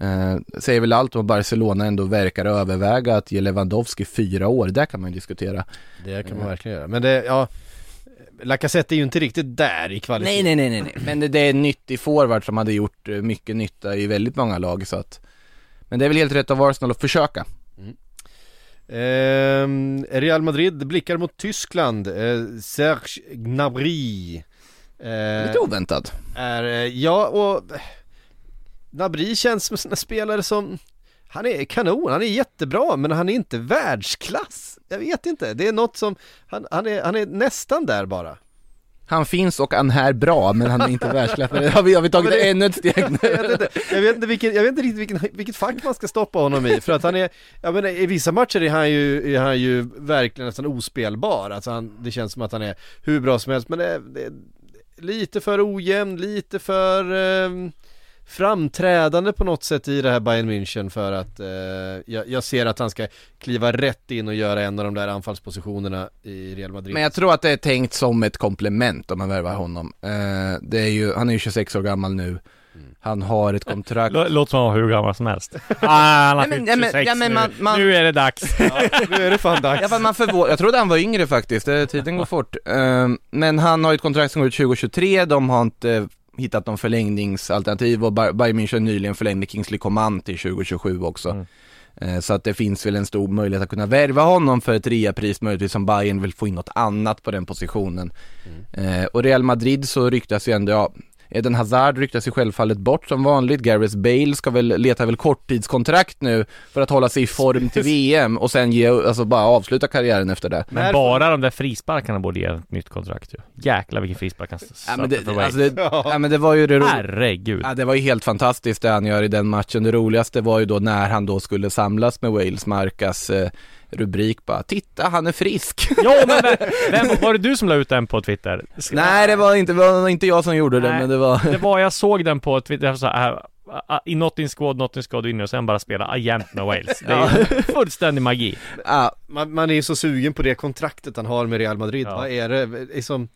Eh, säger väl allt om Barcelona ändå verkar överväga att ge Lewandowski fyra år, där kan man ju diskutera. Det kan man verkligen göra. Men det, ja, Lacazette är ju inte riktigt där i kvalitet. Nej, nej, nej, nej, nej. Men det, det är en nyttig forward som hade gjort eh, mycket nytta i väldigt många lag så att Men det är väl helt rätt av Arsenal att försöka. Ehm, Real Madrid blickar mot Tyskland. Eh, Serge Gnabry. Eh, Lite oväntat. är, eh, ja och eh, Gnabry känns som en spelare som han är kanon, han är jättebra men han är inte världsklass. Jag vet inte, det är något som, han, han, är, han är nästan där bara. Han finns och han är bra men han är inte världsklass. Har vi, har vi tagit Ja, det- ännu ett steg nu? [LAUGHS] Jag vet inte, jag vet inte, vilken, jag vet inte riktigt vilken, vilket fack man ska stoppa honom i för att han är, jag menar i vissa matcher är han ju, är han ju verkligen nästan ospelbar, alltså han, det känns som att han är hur bra som helst men det, det lite för ojämn, lite för eh, framträdande på något sätt i det här Bayern München för att eh, jag, jag ser att han ska kliva rätt in och göra en av de där anfallspositionerna i Real Madrid. Men jag tror att det är tänkt som ett komplement om man värvar honom. Eh, det är ju, han är ju 26 år gammal nu. Han har ett kontrakt. Lå- Låt som han var hur gammal som helst. [LAUGHS] Ah, han har Nej, men- fyllt ja, men- 26 ja, men nu. man- man- nu är det dags. [LAUGHS] nu är det fan dags. Ja, man förvå- jag trodde han var yngre faktiskt, Eh, tiden går fort. Eh, men han har ju ett kontrakt som går ut 2023, de har inte hittat någon förlängningsalternativ och Bay- Bayern München nyligen förlängde Kingsley Coman till 2027 också. Mm. Eh, Så att det finns väl en stor möjlighet att kunna värva honom för ett reapris, möjligtvis om Bayern vill få in något annat på den positionen. Eh, Och Real Madrid så ryktas ju ändå, ja, Eden Hazard ryktas ju självfallet bort som vanligt, Gareth Bale ska väl, leta väl korttidskontrakt nu för att hålla sig i form till [LAUGHS] VM och sen ge, alltså bara avsluta karriären efter det. Men bara de där frisparkarna borde ge ett nytt kontrakt ju. Jäklar vilken frispark han Ja men det, alltså det, [LAUGHS] ja, men det var ju det ro- Herregud. Ja det var ju helt fantastiskt det han gör i den matchen. Det roligaste var ju då när han då skulle samlas med Wales, Marcas eh, rubrik bara Titta han är frisk! Ja men vem, vem, var det du som la ut den på Twitter? Ska- Nej det var inte, det var inte jag som gjorde det Nej, men det var Det var, jag såg den på Twitter, jag så här, äh, i not in squad, not in squad inne och sen bara spela agent med Wales. Det är [LAUGHS] fullständig magi. ja, Man, man är ju så sugen på det kontraktet han har med Real Madrid. Ja. Vad är det? Liksom,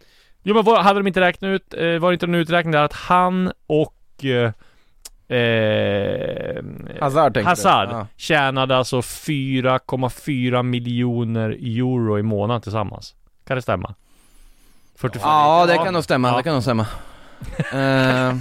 Jo men vad, hade de inte räknat ut, eh, var det inte en uträkning där att han och eh, eh, Hazard Hazard? Ja. tjänade alltså 4,4 miljoner euro i månaden tillsammans. Kan det stämma? 45 Ja det kan nog stämma, det kan nog stämma [LAUGHS] Eh,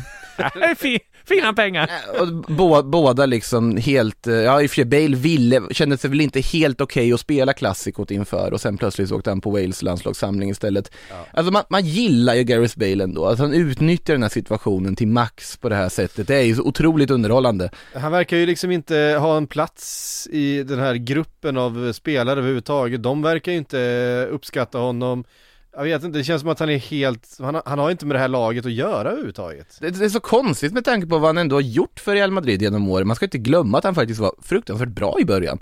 fin, Fina pengar! och bå, båda liksom helt, eh, ja i och för sig Bale ville, kände sig väl inte helt okej att spela klassikot inför och sen plötsligt så åkte han på Wales landslagssamling istället. Alltså man, man gillar ju Gareth Bale ändå, att han utnyttjar den här situationen till max på det här sättet, det är ju så otroligt underhållande. Han verkar ju liksom inte ha en plats i den här gruppen av spelare överhuvudtaget. De verkar ju inte uppskatta honom. Jag vet inte, det känns som att han är helt, han har, han har inte med det här laget att göra överhuvudtaget. Det, det är så konstigt med tanke på vad han ändå har gjort för Real Madrid genom åren, man ska inte glömma att han faktiskt var fruktansvärt bra i början.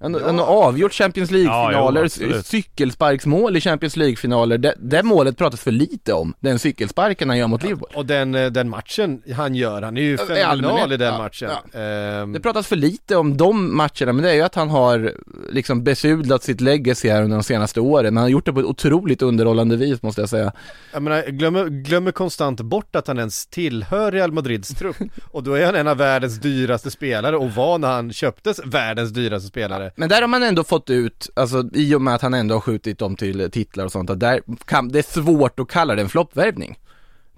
Han, han har avgjort Champions League-finaler, Ja, cykelsparksmål i Champions League-finaler, det, det målet pratas för lite om, den cykelsparken han gör mot Liverpool. Och den, eh, den matchen han gör, han är ju fenomenal i den ja, matchen. ja. Ehm, Det pratas för lite om de matcherna, men det är ju att han har liksom besudlat sitt legacy här under de senaste åren, men han har gjort det på ett otroligt underhållande vis måste jag säga. Jag menar, glömmer, glömmer konstant bort att han ens tillhör Real Madrids trupp [LAUGHS] Och då är han en av världens dyraste spelare och var när han köptes världens dyraste spelare Men där har man ändå fått ut, alltså i och med att han ändå har skjutit dem till titlar och sånt, att där kan, det är svårt att kalla det en floppvärvning.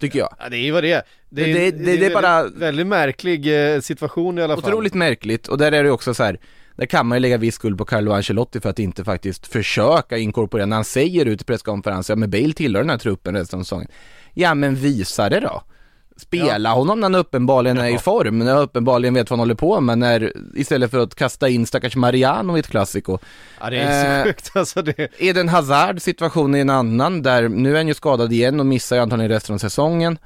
Tycker jag. Ja det är ju vad det är Det är, Det- det- det, det- är bara- väldigt, väldigt märklig eh, situation i alla fall Otroligt märkligt, och där är det också så här. Där kan man ju lägga viss skuld på Carlo Ancelotti för att inte faktiskt försöka inkorporera, när han säger ut i presskonferensen, ja men Bale tillhör den här truppen resten av säsongen. Ja men visa det då. Spela honom när han uppenbarligen är i form, när han uppenbarligen vet vad han håller på med, när, istället för att kasta in stackars Mariano i ett klassiko. Ja det är Eh, sjukt alltså det Eden Hazard situation är en annan där, nu är han ju skadad igen och missar ju antagligen resten av säsongen.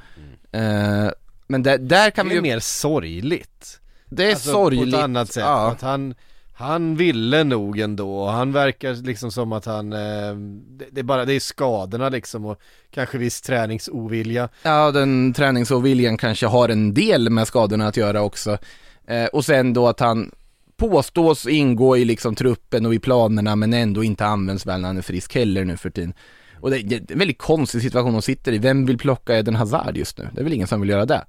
Eh, men där, där kan Det vi är ju, mer sorgligt det är alltså, sorgligt. På ett annat sätt, Ja. att han han ville nog ändå, han verkar liksom som att han, eh, det, det är bara, det är skadorna liksom och kanske viss träningsovilja Ja, den träningsoviljan kanske har en del med skadorna att göra också. Eh, och sen då att han påstås ingå i liksom truppen och i planerna men ändå inte används väl när han är frisk heller nu för tiden. Och det, är en väldigt konstig situation de sitter i. Vem vill plocka Eden Hazard just nu? Det är väl ingen som vill göra det.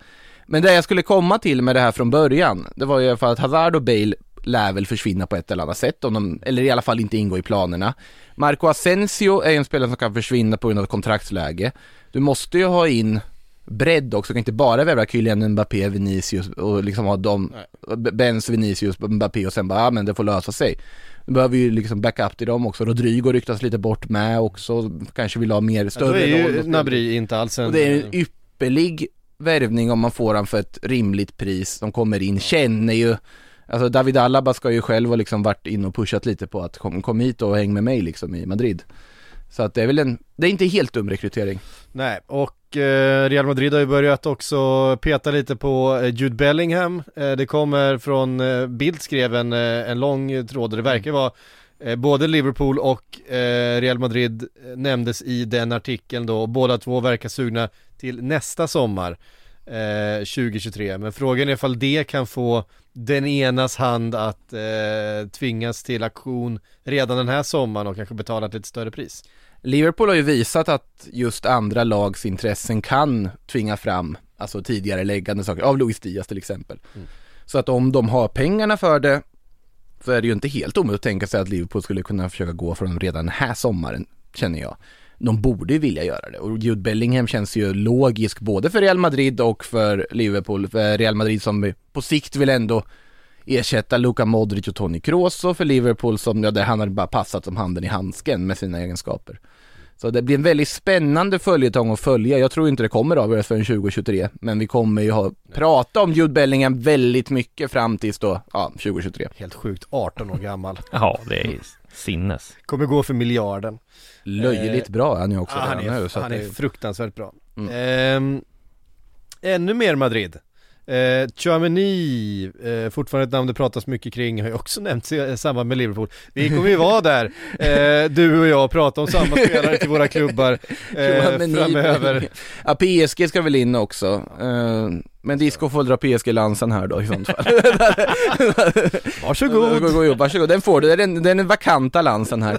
Men det jag skulle komma till med det här från början, det var ju i alla fall att Hazard och Bale lär väl försvinna på ett eller annat sätt, om de, eller i alla fall inte ingå i planerna. Marco Asensio är en spelare som kan försvinna på grund av kontraktsläge. Du måste ju ha in bredd också, du kan inte bara värva Kylian Mbappé, Vinicius och liksom ha dem, Benz, Vinicius, Mbappé och sen bara, ja men det får lösa sig. Du behöver ju liksom backup till dem också, Rodrigo ryktas lite bort med också, kanske vill ha mer, ja, Då större är ju Nabri inte alls en och det är en ypperlig värvning om man får han för ett rimligt pris. De kommer in, känner ju Alltså David Alaba ska ju själv ha liksom varit in och pushat lite på att kom, kom hit och häng med mig liksom i Madrid. Så att det är väl en, det är inte helt dum rekrytering. Nej, och eh, Real Madrid har ju börjat också peta lite på eh, Jude Bellingham. Eh, det kommer från, eh, Bild skrev en, eh, en lång tråd och det verkar vara eh, både Liverpool och Real Madrid nämndes i den artikeln då. Båda två verkar sugna till nästa sommar. Eh, 2023, men frågan är ifall det kan få den enas hand att eh, tvingas till aktion redan den här sommaren och kanske betala ett lite större pris. Liverpool har ju visat att just andra lags intressen kan tvinga fram, alltså tidigare läggande saker, av Luis Diaz till exempel. Så att om de har pengarna för det, så är det ju inte helt omöjligt att tänka sig att Liverpool skulle kunna försöka gå för dem redan den här sommaren, känner jag. De borde ju vilja göra det och Jude Bellingham känns ju logisk både för Real Madrid och för Liverpool. För Real Madrid som på sikt vill ändå ersätta Luka Modric och Toni Kroos och för Liverpool som, ja, där han hade bara passat som handen i handsken med sina egenskaper. Så det blir en väldigt spännande följetong att följa. Jag tror inte det kommer avgöras förrän 2023, men vi kommer ju ha, prata om Jude Bellingham väldigt mycket fram tills då, ja, 2023. Helt sjukt, 18 år gammal. Ja, det är sinnes. Kommer gå för miljarden. Löjligt bra är han ju också Ja, han är, nu, så han är fruktansvärt bra. Mm. Ehm, ännu mer Madrid. Eh, Chouameni, eh, fortfarande ett namn det pratas mycket kring, har ju också [LAUGHS] nämnts i i samband med Liverpool. Vi kommer ju vara där, [LAUGHS] eh, du och jag, och prata om samma spelare till våra klubbar eh, framöver. Ja, PSG ska väl in också. Men Disco får dra PSG-lansen här då i sånt fall. [LAUGHS] Varsågod! [LAUGHS] Varsågod, den får du, den, den är vakanta lansen här.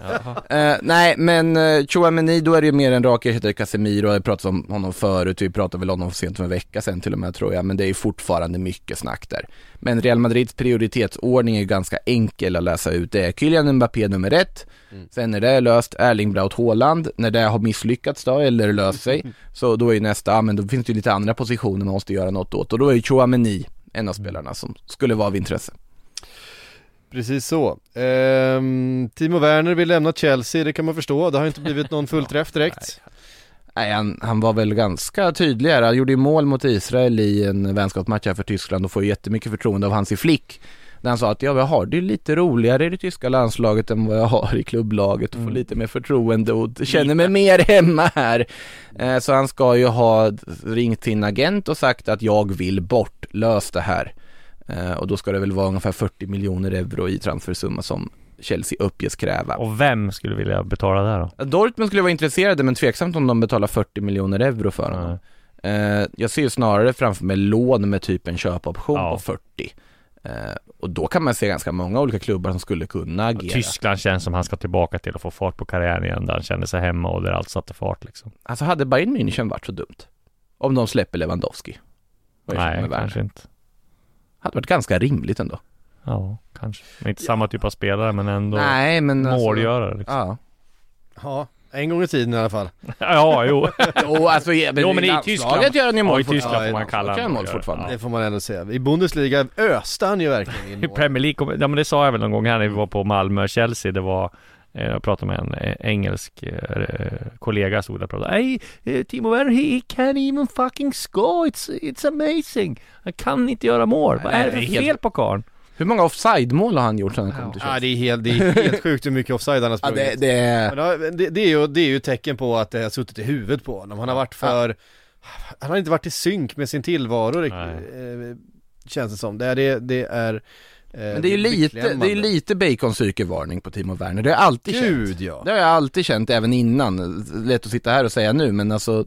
Eh, nej men uh, Chouameni, då är det ju mer en rak ersättare Casemiro, jag pratade om honom förut, vi pratade väl om honom sent för en vecka sedan till och med tror jag, men det är ju fortfarande mycket snack där. Men Real Madrids prioritetsordning är ganska enkel att läsa ut, det är Kylian Mbappé nummer ett, sen när det är löst, Erling Braut Haaland, när det har misslyckats då, eller löst sig, [LAUGHS] så då är nästa, men då finns det ju lite andra positioner man måste göra något åt, och då är ju Chouameni en av spelarna som skulle vara av intresse. Precis så. Ehm, Timo Werner vill lämna Chelsea, det kan man förstå. Det har inte blivit någon fullträff direkt. [LAUGHS] Nej, han, han var väl ganska tydlig här. Han gjorde ju mål mot Israel i en vänskapsmatch här för Tyskland och får ju jättemycket förtroende av Hansi Flick. Där han sa att ja, jag har det lite roligare i det tyska landslaget än vad jag har i klubblaget och får Mm. lite mer förtroende och känner mig mer hemma här. Eh, så han ska ju ha ringt sin agent och sagt att jag vill bort, lös det här. Eh, och då ska det väl vara ungefär 40 miljoner euro i transfersumma som Chelsea uppges kräva. Och vem skulle vilja betala det då? Dortmund skulle vara intresserade men tveksamt om de betalar 40 miljoner euro för honom. Eh, jag ser ju snarare framför mig lån med typ en köpoption Ja. på 40. Eh, och då kan man se ganska många olika klubbar som skulle kunna agera. Tyskland känns som han ska tillbaka till och få fart på karriären igen där han kände sig hemma och där allt satte fart liksom. Alltså hade Bayern München varit så dumt? Om de släpper Lewandowski? Nej, kanske inte. Hade varit ganska rimligt ändå. Ja, kanske. Men inte samma typ av spelare men ändå Nej men alltså- målgörare liksom. Ja. Ja, en gång i tiden i alla fall. [LAUGHS] Ja, jo. [LAUGHS] jo, alltså, ja, men jo, men i Tyskland. gör han ju mål ja, i. Tyskland Ja, får man i kalla han mål fortfarande. Det får man ändå säga. I Bundesliga öste han ju verkligen in I mål. Premier League, ja men det sa jag väl någon gång här när vi var på Malmö-Chelsea, det var eh, jag pratade med en eh, engelsk eh, kollega där och pratade Hey, eh, Timo Werner, he he can't even fucking score, it's, it's amazing Han kan inte göra mål, vad är det för fel på karln? Hur många offside-mål har han gjort sedan han kom till Ja Chelsea? det är helt, det är helt sjukt hur mycket offside han har Ja, sprungit. det, det är... Det, det, det, är ju, det är ju tecken på att det har suttit i huvudet på honom. Han har varit för, han har inte varit i synk med sin tillvaro Nej. eh, känns det som. Det är, det, det är eh, Men det är ju lite, det är lite baconpsykevarning på Timo Werner, det har jag alltid Gud känt. ja. Det har jag alltid känt även innan, lätt att sitta här och säga nu men alltså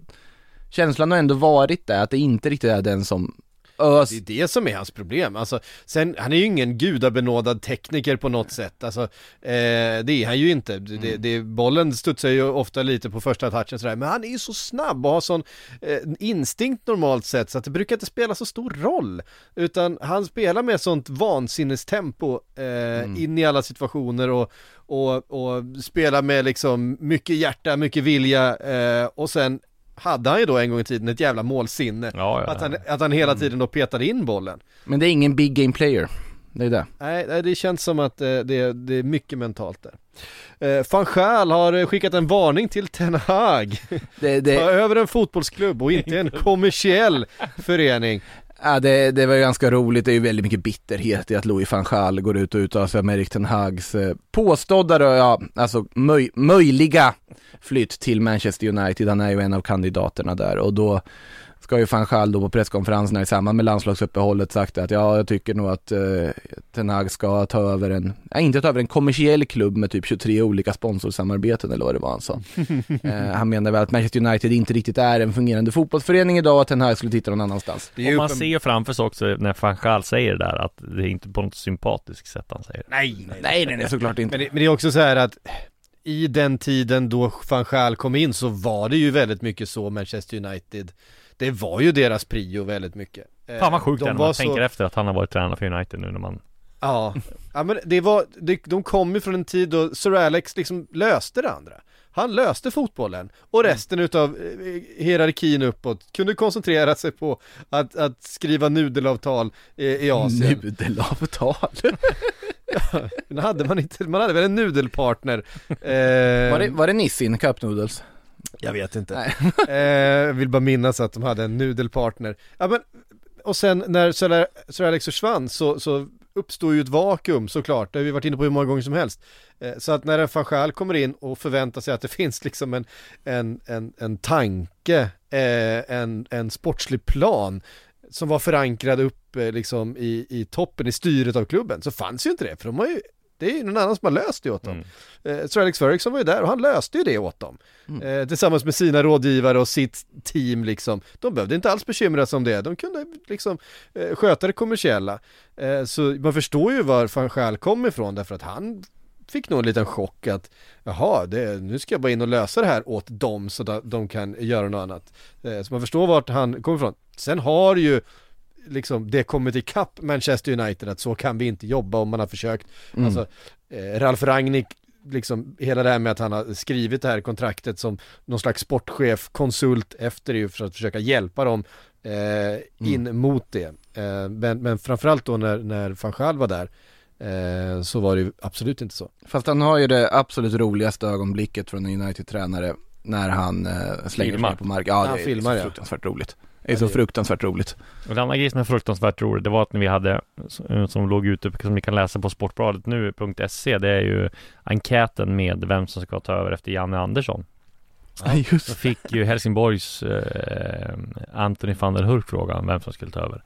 Känslan har ändå varit där att det inte riktigt är den som ös... Det är det som är hans problem, alltså, sen, han är ju ingen gudabenådad tekniker på något sätt, alltså, eh, det är han ju inte. Det, det, det, bollen studsar ju ofta lite på första touchen sådär, men han är ju så snabb och har sån eh, instinkt normalt sett så att det brukar inte spela så stor roll. Utan han spelar med sånt vansinnestempo eh, in i alla situationer och, och, och spelar med liksom mycket hjärta, mycket vilja eh, och sen hade han ju då en gång i tiden ett jävla målsinne. Ja, ja. Att, han, att han hela tiden då petade in bollen. Men det är ingen big game player, det är det. Nej, det känns som att eh, det, det är mycket mentalt där. Eh, Van Schaal har eh, skickat en varning till Ten Hag. Det, Ta det, över en fotbollsklubb och inte en kommersiell förening ja, det, det var ju ganska roligt, det är ju väldigt mycket bitterhet i att Louis van Gaal går ut och uttalar sig om Erik Ten Hags eh, påstådda, då, ja, alltså möj, möjliga flytt till Manchester United, han är ju en av kandidaterna där. Och då ska ju van Gaal då på presskonferenserna i samband med landslagsuppehållet sagt att ja, jag tycker nog att eh, Ten Hag ska ta över en, ja, inte ta över en kommersiell klubb med typ 23 olika sponsorsamarbeten eller vad det var han sa. [LAUGHS] eh, han menar väl att Manchester United inte riktigt är en fungerande fotbollsförening idag och att Ten Hag skulle titta någon annanstans. Det är Och man uppen- ser ju framför sig också när van Gaal säger det där att det är inte på något sympatiskt sätt han säger det. Nej, nej, Nej, nej, nej, såklart inte. Men det, men det är också så här att i den tiden då van Schaal kom in så var det ju väldigt mycket så Manchester United Det var ju deras prio väldigt mycket Eh, Fan vad sjukt de det är när man så- tänker efter att han har varit tränare för United nu när man Ja, ja men det var, det, de kom ju från en tid då Sir Alex liksom löste det andra Han löste fotbollen och resten utav eh, hierarkin uppåt kunde koncentrera sig på att, att skriva nudelavtal i, i Asien. Nudelavtal? [LAUGHS] Men hade man inte, man hade väl en nudelpartner? Eh, Var det, var det Nissin Cup Noodles? Jag vet inte. [LAUGHS] Eh, vill bara minnas att de hade en nudelpartner. Ja, men, och sen när Sir Sir Alex försvann så, så uppstår ju ett vakuum såklart, det har vi varit inne på hur många gånger som helst. Eh, så att när en van Gaal kommer in och förväntar sig att det [LAUGHS] finns liksom en, en, en, en tanke, eh, en, en sportslig plan som var förankrad upp eh, liksom i, i toppen, i styret av klubben, så fanns ju inte det, för de har ju det är ju någon annan som har löst det åt dem. Mm. Eh, Sir Alex Ferguson var ju där och han löste ju det åt dem. Eh, tillsammans med sina rådgivare och sitt team liksom. De behövde inte alls bekymra sig om det. De kunde liksom eh, sköta det kommersiella. Eh, så man förstår ju var van Gaal kom ifrån därför att han fick nog en liten chock att jaha, det, nu ska jag bara in och lösa det här åt dem så att de kan göra något annat. Eh, så man förstår vart han kommer ifrån. Sen har ju liksom det kommit ikapp Manchester United att så kan vi inte jobba om man har försökt. Mm. Alltså eh, Ralf Rangnick liksom hela det här med att han har skrivit det här kontraktet som någon slags sportchef, konsult efter det ju för att försöka hjälpa dem eh, in mot det. Eh, men, men framförallt då när, när van Gaal var där eh, så var det ju absolut inte så. Fast han har ju det absolut roligaste ögonblicket från en United-tränare när han eh, slänger Filmar. sig på marken. Ja, Han det är filmar, så ja. fruktansvärt roligt. Det är så fruktansvärt roligt. Och en annan grej som är fruktansvärt roligt, det var att när vi hade, som låg ute, som ni kan läsa på sportbladet nu.se, det är ju enkäten med vem som ska ta över efter Janne Andersson. Ja, just Då fick ju Helsingborgs eh, Anthony van der Hurk frågan vem som skulle ta över.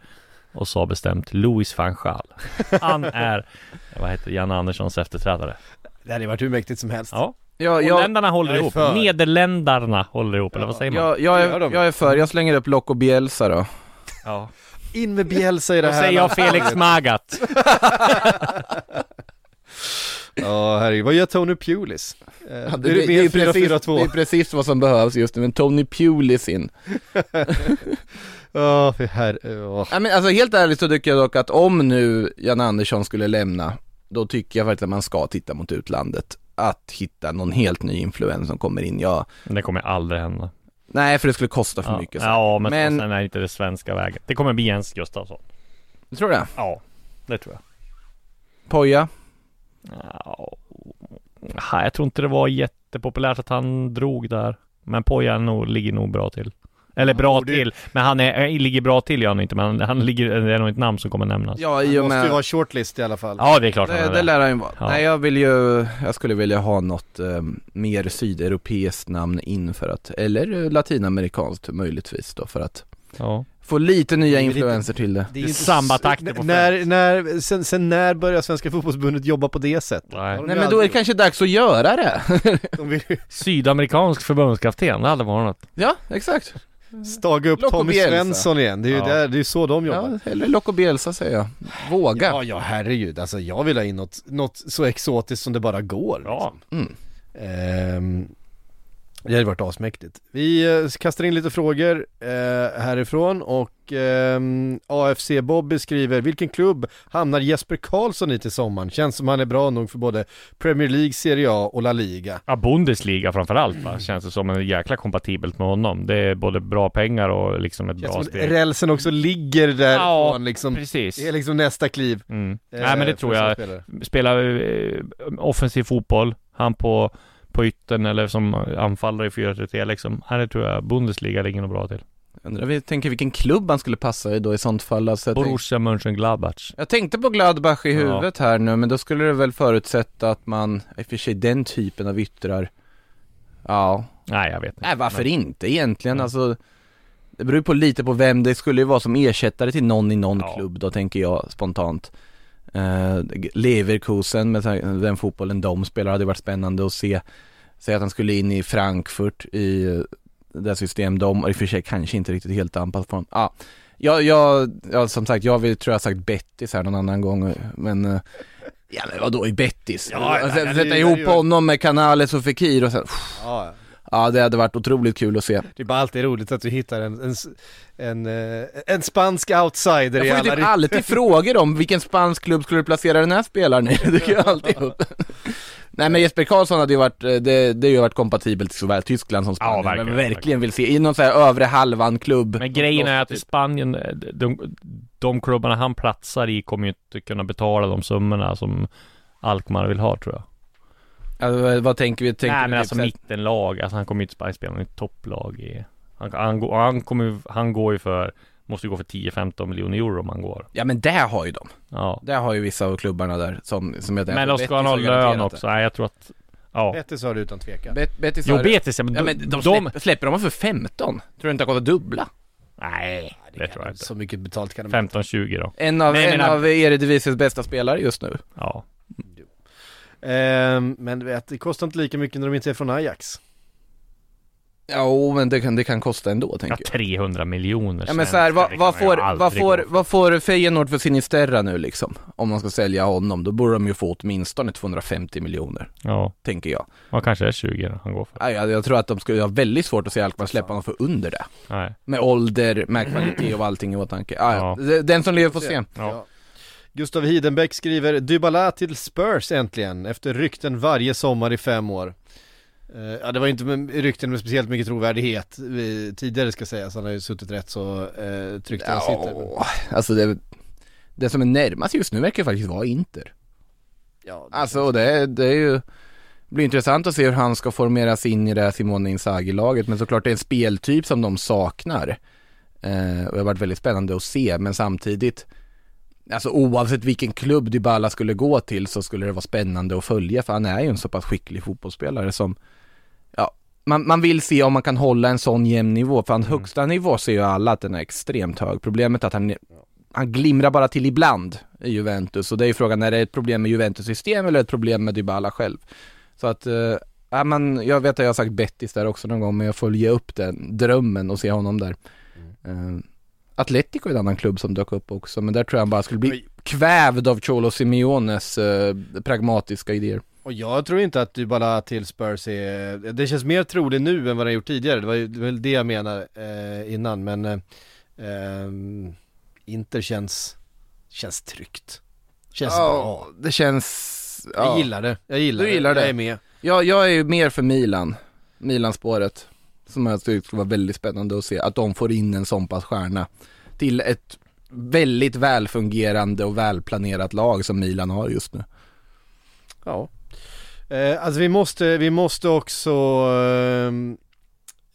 Och sa bestämt Louis van Gaal. [LAUGHS] Han är, vad heter Janne Anderssons efterträdare. Det hade varit hur mäktigt som helst. Ja, Ja, jag, Holländarna håller jag är ihop. för. Nederländarna håller ihop, eller vad säger man? jag, jag, Det är, jag är för, jag slänger upp Loco Bielsa då. Ja. In med Bielsa i det Då här. säger jag Felix Magath. [LAUGHS] Ja, herregud. Vad gör Tony Pulis? Eh, Ja, det, är det mer precis, 4-4-2? det är precis vad som behövs just nu, men Tony Pulis in. [LAUGHS] Ja, för här, åh. Ja, men alltså helt ärligt så tycker jag dock att om nu Jan Andersson skulle lämna, då tycker jag faktiskt att man ska titta mot utlandet. Att hitta någon helt ny influens som kommer in, ja. Det kommer aldrig hända. Nej, för det skulle kosta för Ja, mycket. så. ja men, Men- sen är inte det svenska vägen. Det kommer bli Jens Gustafsson. Du tror det? Ja, det tror jag. Poja? Ja, Ja, jag tror inte det var jättepopulärt att han drog där. Men Poja nog, ligger nog bra till. Eller bra ju- till. Men han är, äh, ligger bra till gör han inte. Men han ligger, det är nog ett namn som kommer nämnas. Ja, i Det och måste ju med... vara shortlist i alla fall. Ja, det är klart han Det, det lär han ju vara. Ja. Nej jag vill ju, jag skulle vilja ha något eh, mer sydeuropeiskt namn in för att, eller eh, latinamerikanskt möjligtvis då för att Ja. få lite nya influenser till det. Det är Det samma s- takter på när, när, sen, sen när börjar Svenska fotbollsförbundet jobba på det sättet? Nej. De Nej men då är det kanske dags att göra det. De vill Sydamerikansk förbundskapten, det hade varit något. ja, exakt. Staga upp Loco Tommy Bielsa. Svensson igen, det är ju Ja. där, det är så de jobbar. Ja, eller Loco Bielsa säger jag. Våga. Ja, ja herregud, alltså jag vill ha in något, något så exotiskt som det bara går. Ja. Liksom. Ehm, det hade varit asmäktigt. Vi eh, kastar in lite frågor eh, härifrån och ehm, AFC Bobby skriver Vilken klubb hamnar Jesper Karlsson i till sommaren? Känns som han är bra nog för både Premier League, Serie A och La Liga. Ja, Bundesliga framförallt va? Känns det som en jäkla kompatibelt med honom. Det är både bra pengar och liksom ett Känns bra steg. rälsen också ligger där Ja, från liksom, Precis. det är liksom nästa kliv. Mm. eh, Nej men det tror jag. Spela eh, offensiv fotboll, han på, på ytten eller som anfallare i 4-3 liksom. Här tror jag Bundesliga ligger nog bra till. Undrar vi tänker vilken klubb han skulle passa i då i sånt fall. Alltså, jag, tänk, Borussia Mönchengladbach. jag tänkte på Gladbach i Ja. huvudet här nu, men då skulle det väl förutsätta att man, i och för sig den typen av yttrar, ja, Nej jag vet inte. nej varför Men- inte egentligen Ja. alltså Det beror på lite på vem det skulle ju vara som ersättare till någon i någon Ja. klubb då tänker jag spontant eh, Leverkusen med den fotbollen de spelar hade varit spännande att se Säg att han skulle in i Frankfurt i eh, det system de, och i och för sig kanske inte riktigt helt anpassat för honom. Ja, jag, jag, ja, som sagt, jag vill, tror jag sagt Bettis här någon annan gång, men eh, Ja men vadå i Bettis? Ja, ja, Alltså, ja, Sätta ihop honom med Canales och Fekir och sen, Ja, ja det hade varit otroligt kul att se det är bara alltid roligt att du hittar en, en, en, eh, en spansk outsider i Jag får alla ju typ alltid frågor om vilken spansk klubb skulle du placera den här spelaren i? [LAUGHS] Det dyker ju alltid upp Nej men Jesper Karlsson hade ju varit, eh, det, det har ju varit kompatibelt till såväl Tyskland som Spanien. verkligen, men verkligen vill se, i någon sån här övre halvan klubb. Men grejen är att i. Spanien, eh, de, de klubbarna han platsar i kommer ju inte kunna betala de summorna som Alkmaar vill ha tror jag. Alltså, vad- tänker vi? Tänker Nej men typ alltså mittenlag, alltså han kommer ju inte spela i ett topplag i han, han, går- han, kommer, ju- han går ju för, måste ju gå för 10-15 miljoner euro om han går. Ja men det har ju de. Ja. Det har ju vissa av klubbarna där som, som jag Men då ska han ha lön också, nej jag tror att, ja. Betis har det utan tvekan. det. Bet, Betis Jo har- Betis, ja, men, Ja de, men de, de, släpper, släpper de för 15? Tror du inte det har gått att dubbla? Nej, det, tror jag inte. Så mycket betalt kan de 15-20 då. En av, Nej, en men- av Eredivises bästa spelare just nu. Ja. Ehm, men du vet, det kostar inte lika mycket när de inte är från Ajax. Ja, men det kan, det kan kosta ändå ja, tänker jag. 300 miljoner Ja men så här, vad, vad, får, vad, får, vad får Feyenoord för Sinisterra nu liksom? Om man ska sälja honom, då borde de ju få åtminstone 250 miljoner, Ja, tänker jag. vad kanske är 20 då han går för. Ja, jag, jag tror att de skulle ha väldigt svårt att se Alkmaar släppa honom för under det. Nej. Med ålder, med kvalitet och allting i åtanke. Ja, ja. Ja. Den som lever får se. Ja. Gustav Hidenbeck skriver Dybala till Spurs äntligen, efter rykten varje sommar i fem år. Eh, ja det var inte med rykten med speciellt mycket trovärdighet eh, tidigare ska sägas, han har ju suttit rätt så uh, tryggt där han sitter. Men, Ja, alltså det, det som är närmast just nu verkar faktiskt vara Inter. ja, det Alltså det, det är ju blir intressant att se hur han ska formeras in i det här Simone Inzaghi-laget men såklart det är en speltyp som de saknar. Eh, och det har varit väldigt spännande att se men samtidigt Alltså oavsett vilken klubb Dybala skulle gå till så skulle det vara spännande att följa för han är ju en så pass skicklig fotbollsspelare som Ja, man, man vill se om man kan hålla en sån jämn nivå för hans högsta nivå ser ju alla att den är extremt hög. Problemet är att han han glimrar bara till ibland i Juventus och det är ju frågan, är det ett problem med Juventus system eller ett problem med Dybala själv? Så att, eh, ja, men jag vet att jag har sagt Bettis där också någon gång men jag ge upp den drömmen och se honom där. Eh, Atletico är en annan klubb som dök upp också men där tror jag han bara skulle bli kvävd av Cholo Simeones eh, pragmatiska idéer. Och jag tror inte att Dybala till Spurs är, det känns mer troligt nu än vad har gjort tidigare, det var ju väl det jag menar eh, innan men eh, ehm, Inter känns, känns tryggt. Känns bra. det känns, Jag ja. gillar det, jag gillar Du det, gillar jag det. är med. Ja, jag är ju mer för Milan, Milan-spåret. Som jag tycker skulle vara väldigt spännande att se, att de får in en sån pass stjärna till ett väldigt välfungerande och välplanerat lag som Milan har just nu. Ja. Eh, alltså vi måste, vi måste också ehm,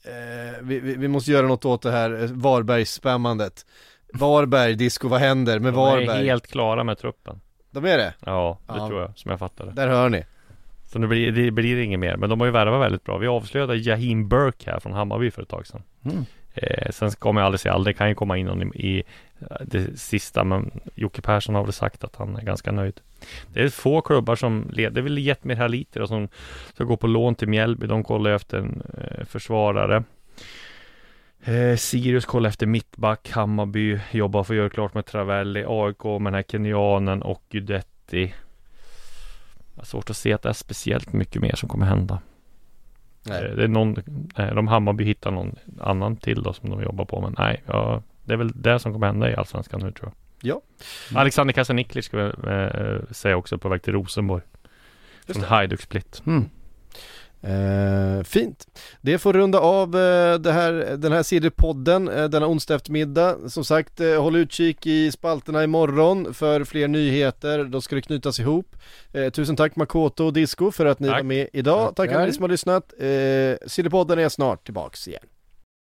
eh, vi, vi, måste göra något åt det här eh, Varberg-spammandet. Varberg, disco, vad händer med De är Varberg? helt klara med truppen. De är det? Ja, det Ja. tror jag, som jag fattar det. Där hör ni. Så det blir, det blir inget mer. Men de har ju värvat väldigt bra. Vi avslöjade Jahim Burke här från Hammarby för ett tag sedan. Mm. Eh, sen kommer jag aldrig säga aldrig. Det kan ju komma in någon i, eh, det sista. Men Jocke Persson har väl sagt att han är ganska nöjd. Det är få klubbar som leder. Det är väl Jetmir Haliter och som ska gå på lån till Mjällby. De kollar efter en eh, försvarare. Eh, Sirius kollar efter mittback. Hammarby jobbar för att göra klart med Travelli. AIK med den här kenyanen och Gudetti. Jag har svårt att se att det är speciellt mycket mer som kommer hända. Nej. Eh, Det är någon, de Hammarby hittar någon annan till då som de jobbar på men nej, ja, det är väl det som kommer hända i Allsvenskan nu tror jag. Ja. Alexander Kasaniklic ska vi eh, säga också på väg till Rosenborg. Från det. Hajduk Split. Mm. Eh, fint. Det får runda av eh, det här, den här CD-podden eh, denna onsdag eftermiddag. Som sagt, eh, håll utkik i spalterna imorgon för fler nyheter. Då ska det knytas ihop. Eh, tusen tack Makoto och Disco för att ni Tack. var med idag. Tack alla ni som har lyssnat. Eh, CD-podden är snart tillbaks igen.